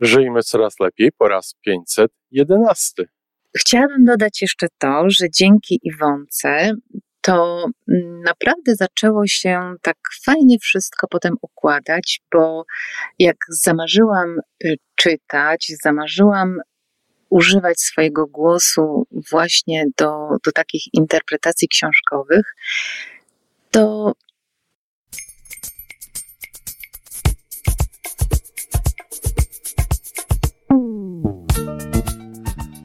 Żyjmy coraz lepiej po raz 511. Chciałabym dodać jeszcze to, że dzięki Iwonce to naprawdę zaczęło się tak fajnie wszystko potem układać, bo jak zamarzyłam y, czytać, zamarzyłam używać swojego głosu właśnie do, do takich interpretacji książkowych, to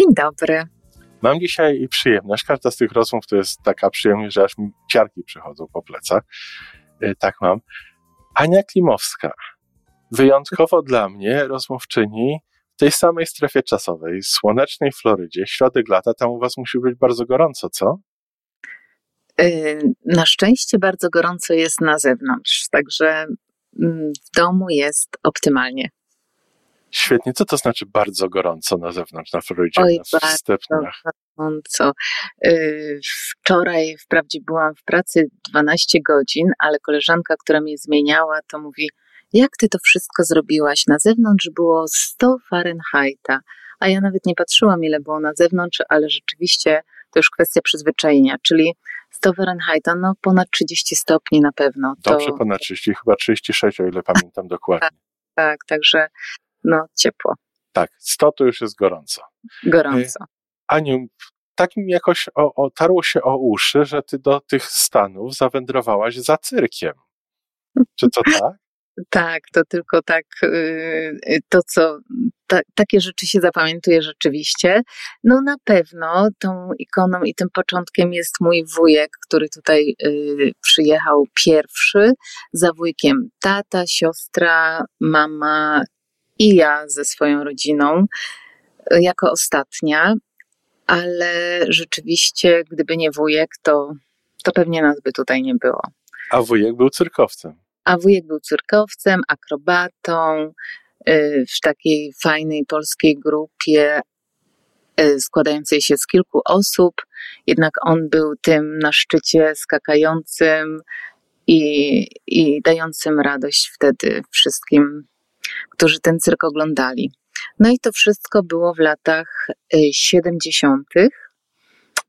Dzień dobry. Mam dzisiaj przyjemność. Każda z tych rozmów to jest taka przyjemność, że aż mi ciarki przychodzą po plecach. Y, tak mam. Ania Klimowska. Wyjątkowo dla mnie rozmówczyni w tej samej strefie czasowej, słonecznej Florydzie, środek lata. Tam u was musi być bardzo gorąco, co? Y, na szczęście bardzo gorąco jest na zewnątrz, także mm, w domu jest optymalnie. Świetnie. Co to znaczy bardzo gorąco na zewnątrz, na Florydzie, Oj, na stepniach? gorąco. Y, wczoraj wprawdzie byłam w pracy 12 godzin, ale koleżanka, która mnie zmieniała, to mówi, jak ty to wszystko zrobiłaś? Na zewnątrz było 100 Fahrenheita, a ja nawet nie patrzyłam, ile było na zewnątrz, ale rzeczywiście to już kwestia przyzwyczajenia, czyli 100 Fahrenheita, no ponad 30 stopni na pewno. To... Dobrze, ponad 30, chyba 36, o ile pamiętam dokładnie. Tak, tak, także no ciepło. Tak, 100 to już jest gorąco. Gorąco. E, Aniu, tak mi jakoś otarło się o uszy, że ty do tych Stanów zawędrowałaś za cyrkiem. Czy to tak? Tak, to tylko tak, y, to co, ta, takie rzeczy się zapamiętuje rzeczywiście. No na pewno tą ikoną i tym początkiem jest mój wujek, który tutaj y, przyjechał pierwszy, za wujkiem tata, siostra, mama i ja ze swoją rodziną y, jako ostatnia, ale rzeczywiście, gdyby nie wujek, to, to pewnie nas by tutaj nie było. A wujek był cyrkowcem. A wujek był cyrkowcem, akrobatą, y, w takiej fajnej polskiej grupie y, składającej się z kilku osób, jednak on był tym na szczycie skakającym i, i dającym radość wtedy wszystkim którzy ten cyrk oglądali. No i to wszystko było w latach 70., y,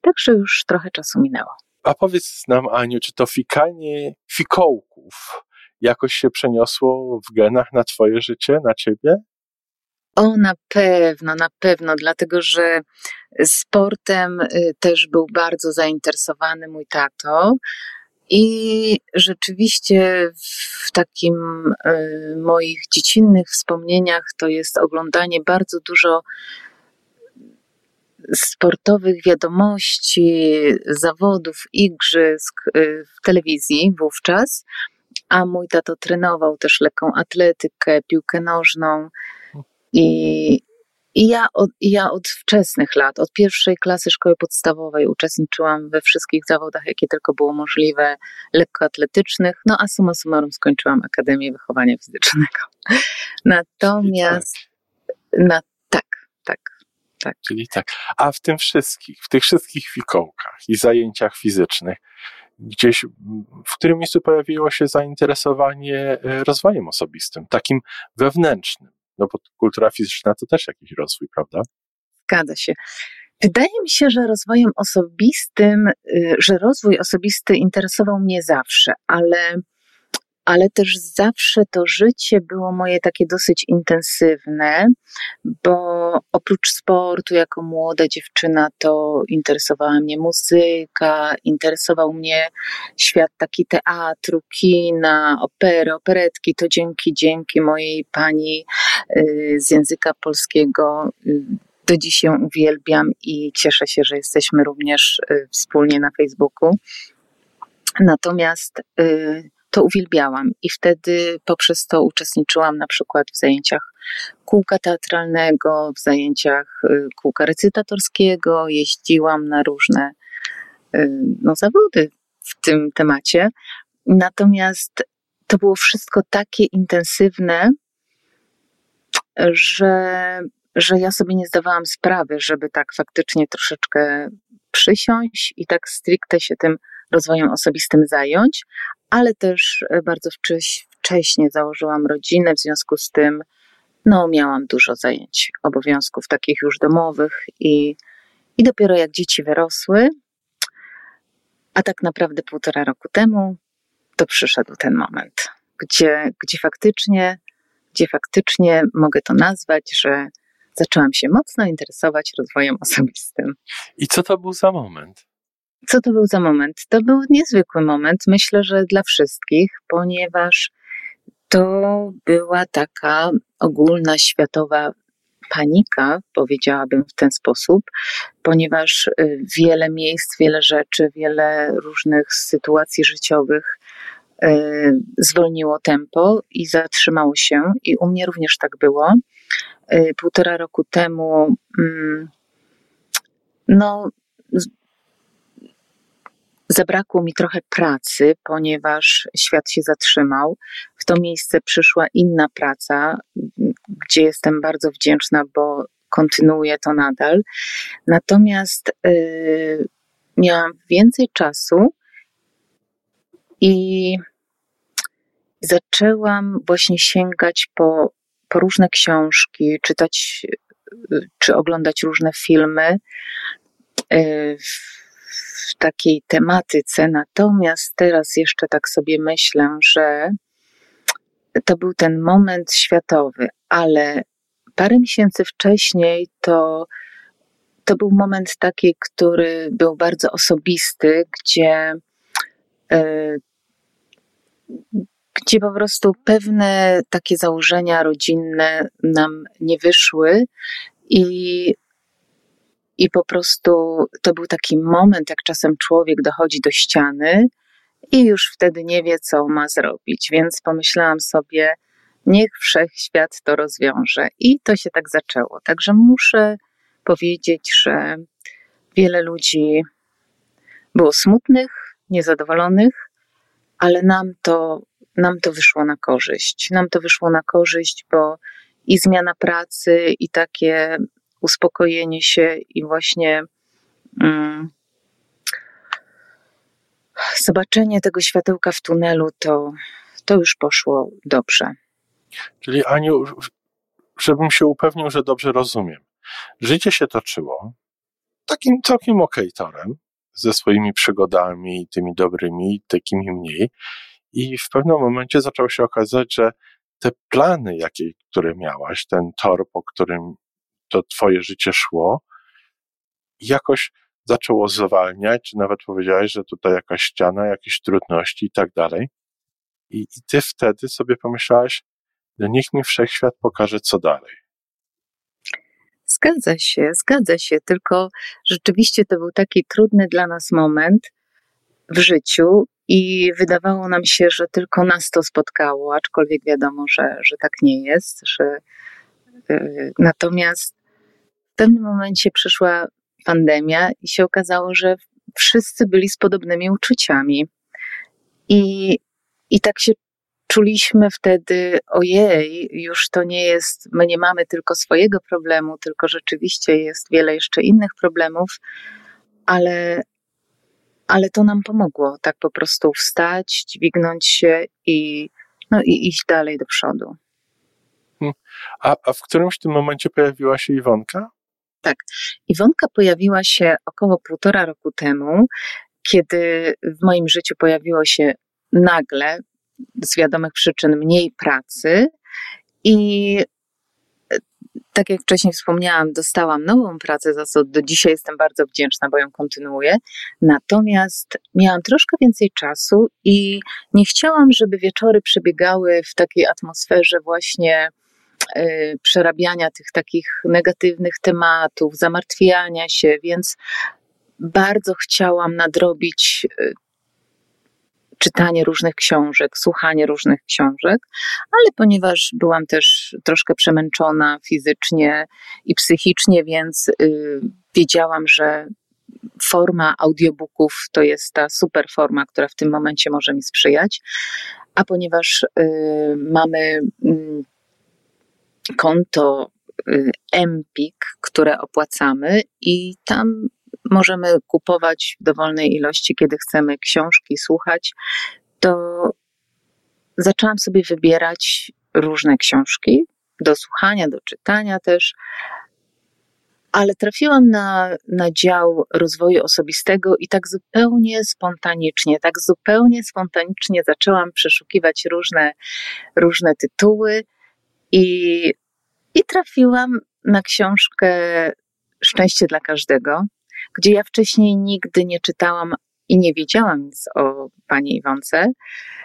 także już trochę czasu minęło. A powiedz nam, Aniu, czy to fikanie fikołków jakoś się przeniosło w genach na Twoje życie, na Ciebie? O, na pewno, na pewno, dlatego że sportem y, też był bardzo zainteresowany mój tato. I rzeczywiście w takim y, moich dziecinnych wspomnieniach to jest oglądanie bardzo dużo sportowych wiadomości, zawodów, igrzysk y, w telewizji wówczas, a mój tato trenował też lekką atletykę, piłkę nożną i, i ja od, ja od wczesnych lat, od pierwszej klasy szkoły podstawowej uczestniczyłam we wszystkich zawodach, jakie tylko było możliwe, lekkoatletycznych, no a summa summarum skończyłam Akademię Wychowania Fizycznego. Natomiast tak. Na, tak, tak, tak. Czyli tak. A w tym wszystkich, w tych wszystkich fikołkach i zajęciach fizycznych, gdzieś w którym miejscu pojawiło się zainteresowanie e, rozwojem osobistym, takim wewnętrznym? No bo kultura fizyczna to też jakiś rozwój, prawda? Zgadza się. Wydaje mi się, że rozwojem osobistym, y, że rozwój osobisty interesował mnie zawsze, ale ale też zawsze to życie było moje takie dosyć intensywne, bo oprócz sportu, jako młoda dziewczyna, to interesowała mnie muzyka, interesował mnie świat taki teatru, kina, opery, operetki. To dzięki, dzięki mojej pani y, z języka polskiego y, do dziś ją uwielbiam i cieszę się, że jesteśmy również y, wspólnie na Facebooku. Natomiast to uwielbiałam i wtedy poprzez to uczestniczyłam na przykład w zajęciach kółka teatralnego, w zajęciach y, kółka recytatorskiego, jeździłam na różne y, no, zawody w tym temacie. Natomiast to było wszystko takie intensywne, że, że ja sobie nie zdawałam sprawy, żeby tak faktycznie troszeczkę przysiąść i tak stricte się tym rozwojem osobistym zająć, ale też bardzo wcześnie założyłam rodzinę, w związku z tym no, miałam dużo zajęć, obowiązków takich już domowych i, i dopiero jak dzieci wyrosły, a tak naprawdę półtora roku temu, to przyszedł ten moment, gdzie, gdzie faktycznie, gdzie faktycznie mogę to nazwać, że zaczęłam się mocno interesować rozwojem osobistym. I co to był za moment? Co to był za moment? To był niezwykły moment, myślę, że dla wszystkich, ponieważ to była taka ogólna światowa panika, powiedziałabym w ten sposób, ponieważ y, wiele miejsc, wiele rzeczy, wiele różnych sytuacji życiowych y, zwolniło tempo i zatrzymało się, i u mnie również tak było. Y, półtora roku temu, mm, no, Zabrakło mi trochę pracy, ponieważ świat się zatrzymał. W to miejsce przyszła inna praca, gdzie jestem bardzo wdzięczna, bo kontynuuję to nadal. Natomiast yy, miałam więcej czasu i zaczęłam właśnie sięgać po, po różne książki, czytać czy oglądać różne filmy. Yy, takiej tematyce, natomiast teraz jeszcze tak sobie myślę, że to był ten moment światowy, ale parę miesięcy wcześniej to, to był moment taki, który był bardzo osobisty, gdzie, yy, gdzie po prostu pewne takie założenia rodzinne nam nie wyszły i i po prostu to był taki moment, jak czasem człowiek dochodzi do ściany i już wtedy nie wie, co ma zrobić. Więc pomyślałam sobie, niech wszechświat to rozwiąże. I to się tak zaczęło. Także muszę powiedzieć, że wiele ludzi było smutnych, niezadowolonych, ale nam to, nam to wyszło na korzyść. Nam to wyszło na korzyść, bo i zmiana pracy, i takie uspokojenie się i właśnie um, zobaczenie tego światełka w tunelu, to, to już poszło dobrze. Czyli Aniu, żebym się upewnił, że dobrze rozumiem. Życie się toczyło takim całkiem okej torem, ze swoimi przygodami, tymi dobrymi, takimi mniej. I w pewnym momencie zaczęło się okazać, że te plany, jakie, które miałaś, ten tor, po którym to twoje życie szło, jakoś zaczęło zwalniać, czy nawet powiedziałeś, że tutaj jakaś ściana, jakieś trudności i tak dalej. I, I ty wtedy sobie pomyślałaś, że niech mi wszechświat pokaże, co dalej. Zgadza się, zgadza się, tylko rzeczywiście to był taki trudny dla nas moment w życiu i wydawało nam się, że tylko nas to spotkało, aczkolwiek wiadomo, że, że tak nie jest, że yy, natomiast pewnym momencie przyszła pandemia i się okazało, że wszyscy byli z podobnymi uczuciami. I, i tak się czuliśmy wtedy, ojej, już to nie jest, my nie mamy tylko swojego problemu, tylko rzeczywiście jest wiele jeszcze innych problemów, ale, ale to nam pomogło tak po prostu wstać, dźwignąć się i, no, i iść dalej do przodu. Hmm. A, a w którymś tym momencie pojawiła się Iwonka? Tak. Iwonka pojawiła się około półtora roku temu, kiedy w moim życiu pojawiło się nagle, z wiadomych przyczyn, mniej pracy i e, tak jak wcześniej wspomniałam, dostałam nową pracę, za co do dzisiaj jestem bardzo wdzięczna, bo ją kontynuuję. Natomiast miałam troszkę więcej czasu i nie chciałam, żeby wieczory przebiegały w takiej atmosferze właśnie przerabiania tych takich negatywnych tematów, zamartwiania się, więc bardzo chciałam nadrobić y, czytanie różnych książek, słuchanie różnych książek, ale ponieważ byłam też troszkę przemęczona fizycznie i psychicznie, więc y, wiedziałam, że forma audiobooków to jest ta super forma, która w tym momencie może mi sprzyjać. A ponieważ y, mamy y, konto y, Empik, które opłacamy i tam możemy kupować w dowolnej ilości, kiedy chcemy książki słuchać, to zaczęłam sobie wybierać różne książki do słuchania, do czytania też, ale trafiłam na, na dział rozwoju osobistego i tak zupełnie spontanicznie, tak zupełnie spontanicznie zaczęłam przeszukiwać różne, różne tytuły i, i trafiłam na książkę Szczęście dla każdego, gdzie ja wcześniej nigdy nie czytałam i nie wiedziałam nic o pani Iwonce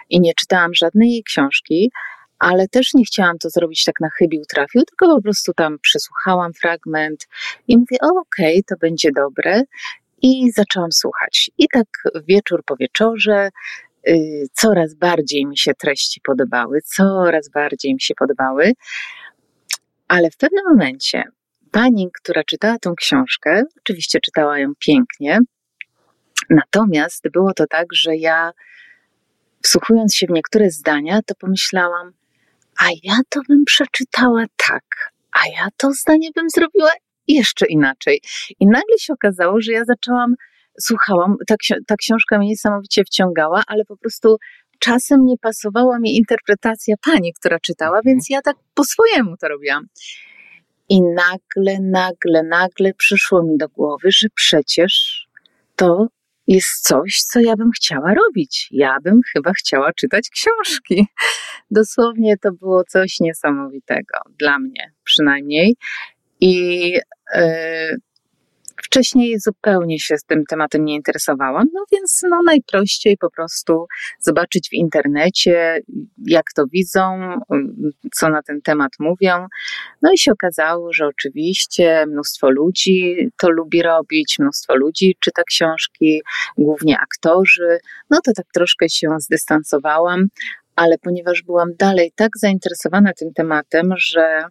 i nie czytałam żadnej jej książki, ale też nie chciałam to zrobić tak na chybił trafił, tylko po prostu tam przesłuchałam fragment i mówię, okej, okay, to będzie dobre i zaczęłam słuchać. I tak wieczór po wieczorze coraz bardziej mi się treści podobały, coraz bardziej mi się podobały, ale w pewnym momencie pani, która czytała tą książkę, oczywiście czytała ją pięknie, natomiast było to tak, że ja wsłuchując się w niektóre zdania, to pomyślałam, a ja to bym przeczytała tak, a ja to zdanie bym zrobiła jeszcze inaczej. I nagle się okazało, że ja zaczęłam, słuchałam, ta, ta książka mnie niesamowicie wciągała, ale po prostu czasem nie pasowała mi interpretacja pani, która czytała, więc mhm. ja tak po swojemu to robiłam. I nagle, nagle, nagle przyszło mi do głowy, że przecież to jest coś, co ja bym chciała robić. Ja bym chyba chciała czytać książki. Dosłownie to było coś niesamowitego, dla mnie przynajmniej. I yy, Wcześniej zupełnie się z tym tematem nie interesowałam, no więc no najprościej po prostu zobaczyć w internecie, jak to widzą, co na ten temat mówią. No i się okazało, że oczywiście mnóstwo ludzi to lubi robić, mnóstwo ludzi czyta książki, głównie aktorzy. No to tak troszkę się zdystansowałam, ale ponieważ byłam dalej tak zainteresowana tym tematem, że,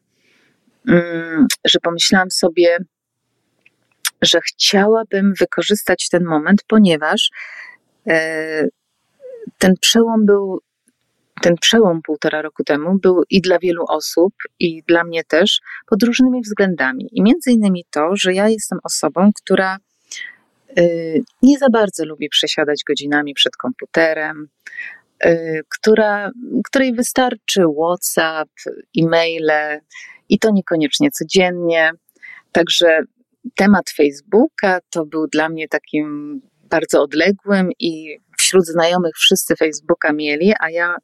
mm, że pomyślałam sobie, że chciałabym wykorzystać ten moment, ponieważ e, ten przełom był, ten przełom półtora roku temu był i dla wielu osób, i dla mnie też pod różnymi względami. I między innymi to, że ja jestem osobą, która e, nie za bardzo lubi przesiadać godzinami przed komputerem, e, która, której wystarczy WhatsApp, e-maile i to niekoniecznie codziennie. Także temat Facebooka to był dla mnie takim bardzo odległym i wśród znajomych wszyscy Facebooka mieli, a ja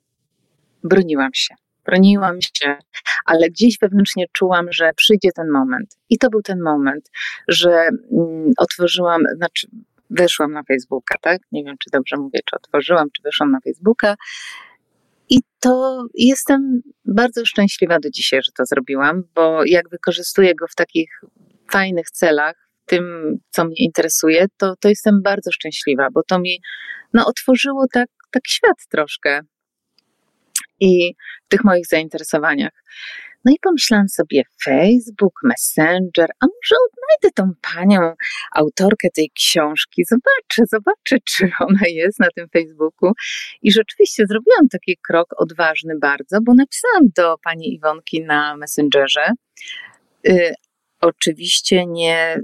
broniłam się. Broniłam się, ale gdzieś wewnętrznie czułam, że przyjdzie ten moment. I to był ten moment, że mm, otworzyłam, znaczy weszłam na Facebooka, tak? Nie wiem, czy dobrze mówię, czy otworzyłam, czy weszłam na Facebooka. I to jestem bardzo szczęśliwa do dzisiaj, że to zrobiłam, bo jak wykorzystuję go w takich fajnych celach, tym, co mnie interesuje, to, to jestem bardzo szczęśliwa, bo to mi no, otworzyło tak, tak świat troszkę i w tych moich zainteresowaniach. No i pomyślałam sobie, Facebook, Messenger, a może odnajdę tą panią, autorkę tej książki, zobaczę, zobaczę, czy ona jest na tym Facebooku. I rzeczywiście zrobiłam taki krok odważny bardzo, bo napisałam do pani Iwonki na Messengerze, y, Oczywiście nie,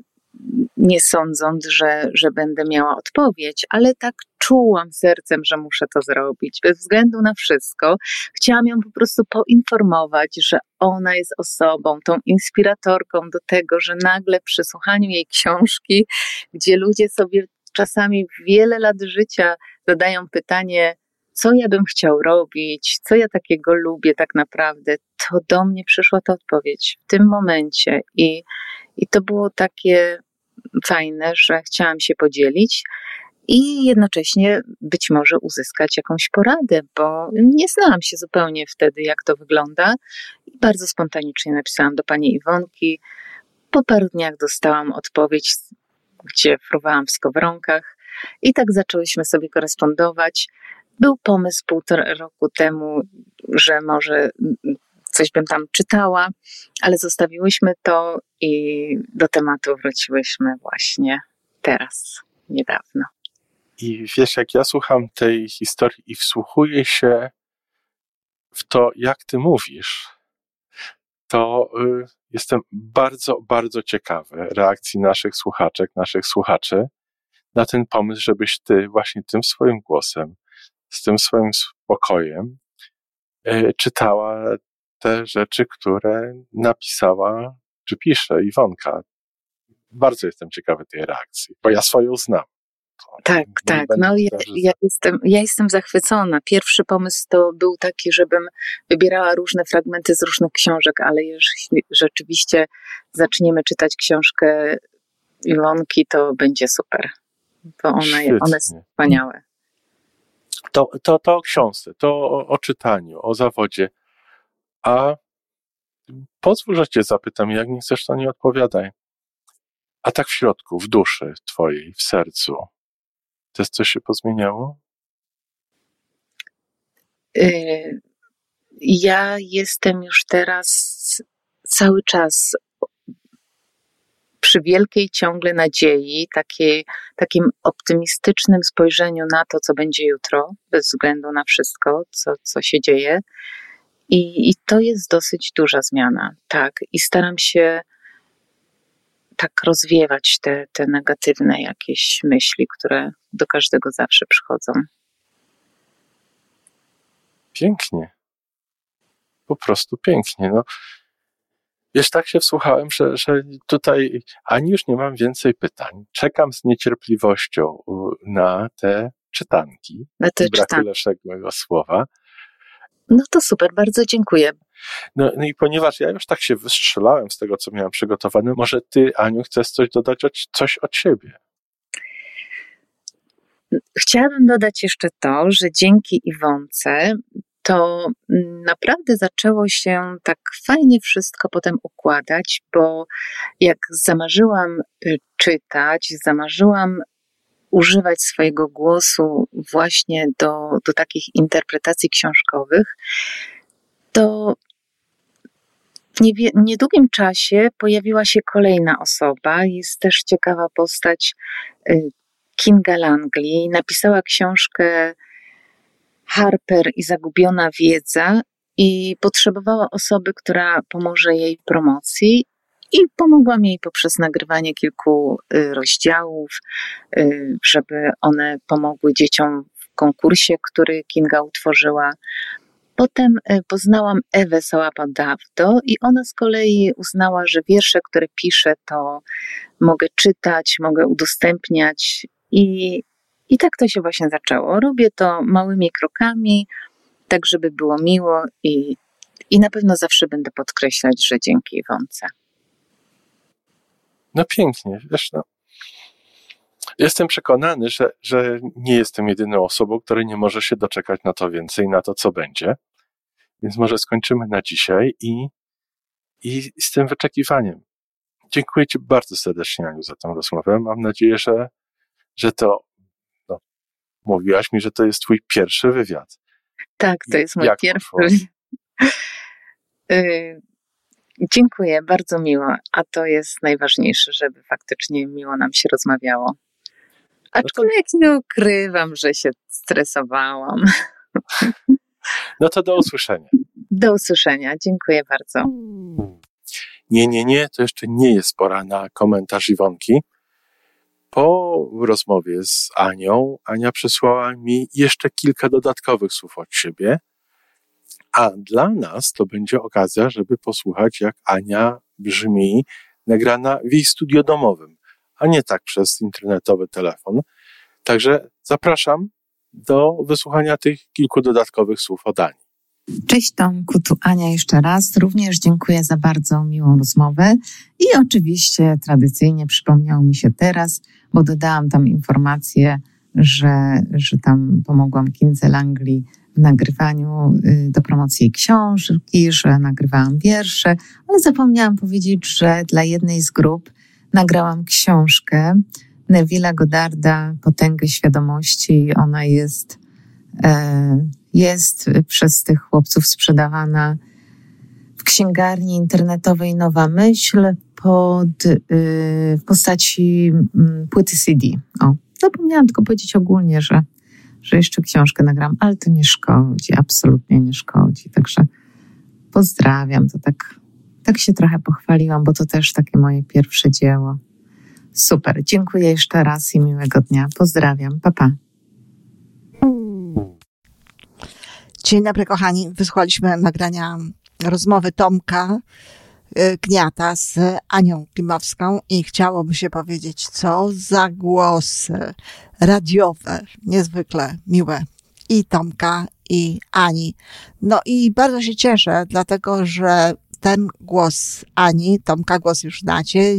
nie sądząc, że, że będę miała odpowiedź, ale tak czułam sercem, że muszę to zrobić, bez względu na wszystko. Chciałam ją po prostu poinformować, że ona jest osobą, tą inspiratorką do tego, że nagle przy słuchaniu jej książki, gdzie ludzie sobie czasami wiele lat życia zadają pytanie, co ja bym chciał robić, co ja takiego lubię tak naprawdę, to do mnie przyszła ta odpowiedź w tym momencie. I, i to było takie fajne, że chciałam się podzielić i jednocześnie być może uzyskać jakąś poradę, bo nie znałam się zupełnie wtedy, jak to wygląda. I bardzo spontanicznie napisałam do pani Iwonki. Po paru dniach dostałam odpowiedź, gdzie fruwałam w skowronkach, i tak zaczęłyśmy sobie korespondować. Był pomysł półtora roku temu, że może coś bym tam czytała, ale zostawiłyśmy to i do tematu wróciłyśmy właśnie teraz, niedawno. I wiesz, jak ja słucham tej historii i wsłuchuję się w to, jak ty mówisz, to y, jestem bardzo, bardzo ciekawy reakcji naszych słuchaczek, naszych słuchaczy na ten pomysł, żebyś ty właśnie tym swoim głosem, z tym swoim spokojem y, czytała te rzeczy, które napisała, czy pisze Iwonka. Bardzo jestem ciekawy tej reakcji, bo ja swoją znam. Tak, tak. No ja, ja, jestem, ja jestem zachwycona. Pierwszy pomysł to był taki, żebym wybierała różne fragmenty z różnych książek, ale jeśli rzeczywiście zaczniemy czytać książkę Iwonki, to będzie super. Bo one, one są wspaniałe. To, to, to o książce, to o, o czytaniu, o zawodzie. A pozwól, że cię zapytam, jak nie chcesz, to nie odpowiadaj. A tak w środku, w duszy twojej, w sercu, też coś się pozmieniało? Y, ja jestem już teraz cały czas przy wielkiej ciągle nadziei, takiej, takim optymistycznym spojrzeniu na to, co będzie jutro, bez względu na wszystko, co, co się dzieje. I, I to jest dosyć duża zmiana, tak. I staram się tak rozwiewać te, te negatywne jakieś myśli, które do każdego zawsze przychodzą. Pięknie. Po prostu pięknie. No, wiesz, tak się wsłuchałem, że, że tutaj ani już nie mam więcej pytań. Czekam z niecierpliwością na te czytanki. Na te czytanki. lepszego słowa. No to super, bardzo dziękuję. No, no, i ponieważ ja już tak się wystrzelałem z tego, co miałem przygotowane, może ty, Aniu, chcesz coś dodać, coś od siebie? Chciałabym dodać jeszcze to, że dzięki Iwonce to naprawdę zaczęło się tak fajnie wszystko potem układać, bo jak zamarzyłam y, czytać, zamarzyłam używać swojego głosu właśnie do, do takich interpretacji książkowych, to w niedługim czasie pojawiła się kolejna osoba. Jest też ciekawa postać y, Kinga Langley. Napisała książkę Harper i Zagubiona Wiedza i potrzebowała osoby, która pomoże jej promocji i pomogłam jej poprzez nagrywanie kilku y, rozdziałów, y, żeby one pomogły dzieciom w konkursie, który Kinga utworzyła. Potem y, poznałam Ewę Sałapadawdo i ona z kolei uznała, że wiersze, które piszę, to mogę czytać, mogę udostępniać i, i tak to się właśnie zaczęło. Robię to małymi krokami, tak żeby było miło i, i na pewno zawsze będę podkreślać, że dzięki Iwonce. No pięknie, wiesz, no. Jestem przekonany, że, że nie jestem jedyną osobą, która nie może się doczekać na to więcej, na to, co będzie. Więc może skończymy na dzisiaj i, i z tym wyczekiwaniem. Dziękuję Ci bardzo serdecznie, Aniu, za tę rozmowę. Mam nadzieję, że, że to, mówiłaś mi, że to jest Twój pierwszy wywiad. Tak, to jest mój Jak pierwszy. Y, dziękuję, bardzo miło. A to jest najważniejsze, żeby faktycznie miło nam się rozmawiało. Aczkolwiek nie ukrywam, że się stresowałam. No to do usłyszenia. Do usłyszenia. Dziękuję bardzo. Nie, nie, nie, to jeszcze nie jest pora na komentarz Iwonki. Po rozmowie z Anią, Ania przysłała mi jeszcze kilka dodatkowych słów od siebie, a dla nas to będzie okazja, żeby posłuchać, jak Ania brzmi nagrana w jej studio domowym, a nie tak przez internetowy telefon. Także zapraszam do wysłuchania tych kilku dodatkowych słów o Danii. Cześć Tomku, tu Ania jeszcze raz. Również dziękuję za bardzo miłą rozmowę i oczywiście tradycyjnie przypomniało mi się teraz, bo dodałam tam informację, że, że tam pomogłam Kinze Langley w nagrywaniu y, do promocji książki, że nagrywałam wiersze, ale zapomniałam powiedzieć, że dla jednej z grup nagrałam książkę Neville'a Godarda Potęgę Świadomości. Ona jest Jest przez tych chłopców sprzedawana księgarni internetowej Nowa Myśl pod, y, w postaci mm, płyty CD. O, zapomniałam tylko powiedzieć ogólnie, że, że jeszcze książkę nagram, ale to nie szkodzi, absolutnie nie szkodzi. Także pozdrawiam, to tak, tak się trochę pochwaliłam, bo to też takie moje pierwsze dzieło. Super, dziękuję jeszcze raz i miłego dnia. Pozdrawiam, papa. Pa. Dzień dobry, kochani. Wysłuchaliśmy nagrania rozmowy Tomka y, Gniata z Anią Klimowską i chciałoby się powiedzieć, co za głosy radiowe, niezwykle miłe i Tomka, i Ani. No i bardzo się cieszę, dlatego że ten głos Ani, Tomka głos już znacie,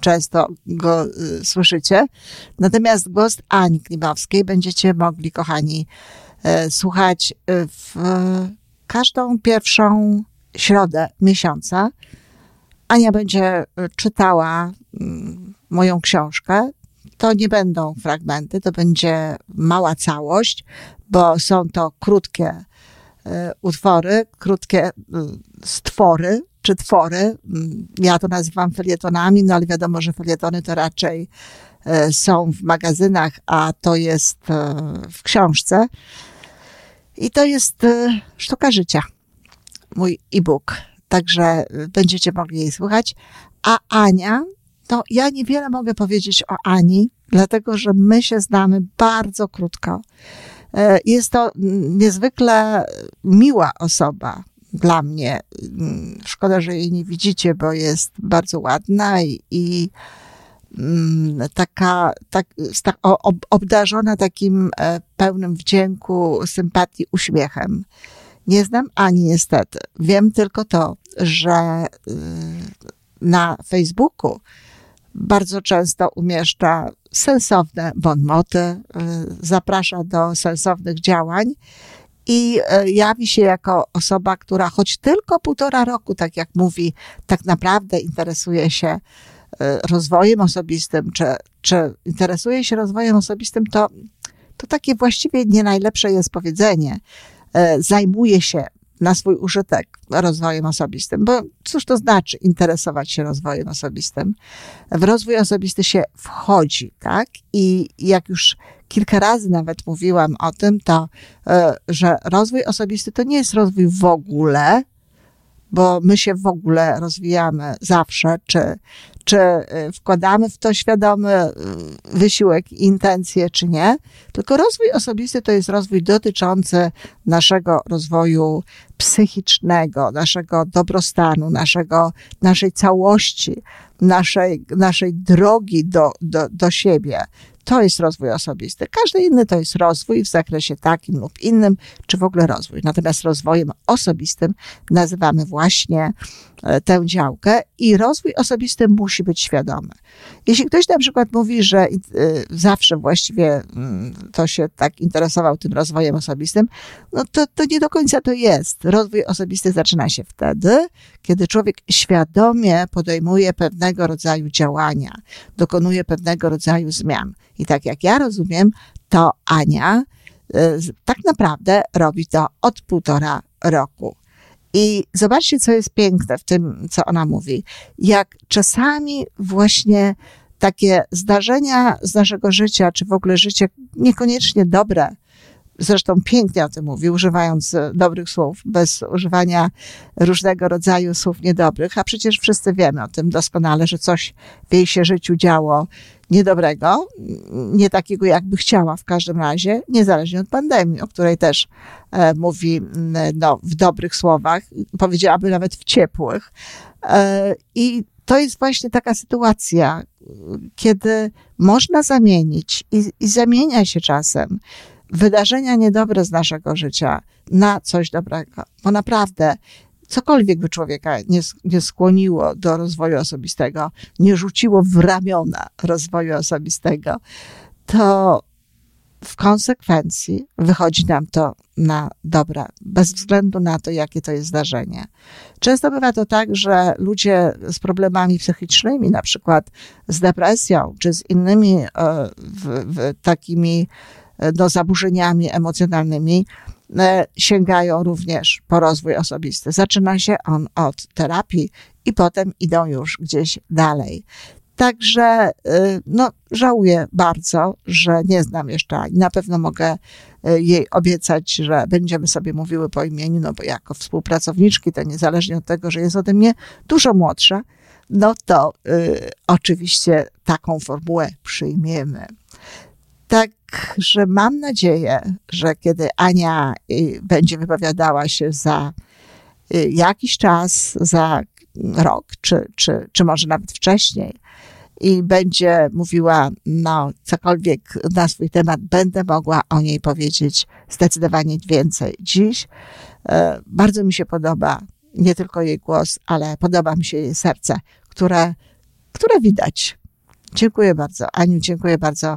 często go y, słyszycie. Natomiast głos Ani Klimowskiej będziecie mogli, kochani, y, słuchać w każdą pierwszą środę miesiąca. Ania będzie y, czytała mm, moją książkę. To nie będą fragmenty, to będzie mała całość, bo są to krótkie y, utwory, krótkie y, stwory czy twory. Mm, ja to nazywam felietonami, no ale wiadomo, że felietony to raczej są w magazynach, a to jest w książce. I to jest sztuka życia mój e-book, także będziecie mogli jej słuchać. A Ania, to ja niewiele mogę powiedzieć o Ani, dlatego że my się znamy bardzo krótko. E, jest to niezwykle miła osoba dla mnie. Mm, szkoda, że jej nie widzicie, bo jest bardzo ładna i, i mm, taka, tak, tak obdarzona takim e, pełnym wdzięku, sympatii, uśmiechem. Nie znam ani niestety. Wiem tylko to, że y, na Facebooku bardzo często umieszcza sensowne bonmoty, y, zaprasza do sensownych działań i y, jawi się jako osoba, która choć tylko półtora roku, tak jak mówi, tak naprawdę interesuje się rozwojem osobistym, czy, czy interesuje się rozwojem osobistym, to, to takie właściwie nie najlepsze jest powiedzenie. E, zajmuje się na swój użytek rozwojem osobistym, bo cóż to znaczy interesować się rozwojem osobistym? W rozwój osobisty się wchodzi, tak? I jak już kilka razy nawet mówiłam o tym, to, e, że rozwój osobisty to nie jest rozwój w ogóle, bo my się w ogóle rozwijamy zawsze, czy, czy y, wkładamy w to świadomy y, wysiłek, intencje, czy nie. Tylko rozwój osobisty to jest rozwój dotyczący naszego rozwoju psychicznego, naszego dobrostanu, naszego, naszej całości, naszej, naszej drogi do, do, do siebie. To jest rozwój osobisty. Każdy inny to jest rozwój w zakresie takim lub innym, czy w ogóle rozwój. Natomiast rozwojem osobistym nazywamy właśnie e, tę działkę i rozwój osobisty musi być świadomy. Jeśli ktoś na przykład mówi, że e, zawsze właściwie mm, to się tak interesował tym rozwojem osobistym, no to, to nie do końca to jest. Rozwój osobisty zaczyna się wtedy, kiedy człowiek świadomie podejmuje pewnego rodzaju działania, dokonuje pewnego rodzaju zmian. I tak jak ja rozumiem, to Ania y, tak naprawdę robi to od półtora roku. I zobaczcie, co jest piękne w tym, co ona mówi. Jak czasami właśnie takie zdarzenia z naszego życia, czy w ogóle życie niekoniecznie dobre, zresztą pięknie o tym mówi, używając e, dobrych słów, bez używania różnego rodzaju słów niedobrych, a przecież wszyscy wiemy o tym doskonale, że coś w jej się życiu działo niedobrego, nie takiego, jakby chciała w każdym razie, niezależnie od pandemii, o której też e, mówi no, w dobrych słowach, powiedziałaby nawet w ciepłych. E, I to jest właśnie taka sytuacja, kiedy można zamienić i, i zamienia się czasem wydarzenia niedobre z naszego życia na coś dobrego. Bo naprawdę cokolwiek by człowieka nie, nie skłoniło do rozwoju osobistego, nie rzuciło w ramiona rozwoju osobistego, to w konsekwencji wychodzi nam to na dobre, bez względu na to, jakie to jest zdarzenie. Często bywa to tak, że ludzie z problemami psychicznymi, na przykład z depresją, czy z innymi e, w, w takimi no, zaburzeniami emocjonalnymi, sięgają również po rozwój osobisty. Zaczyna się on od terapii i potem idą już gdzieś dalej. Także y, no, żałuję bardzo, że nie znam jeszcze i na pewno mogę y, jej obiecać, że będziemy sobie mówiły po imieniu, no bo jako współpracowniczki, to niezależnie od tego, że jest ode mnie dużo młodsza, no to y, oczywiście taką formułę przyjmiemy. Także mam nadzieję, że kiedy Ania y, będzie wypowiadała się za y, jakiś czas, za rok, czy, czy, czy może nawet wcześniej, i będzie mówiła, no, cokolwiek na swój temat, będę mogła o niej powiedzieć zdecydowanie więcej. Dziś e, bardzo mi się podoba nie tylko jej głos, ale podoba mi się jej serce, które, które widać. Dziękuję bardzo, Aniu, dziękuję bardzo,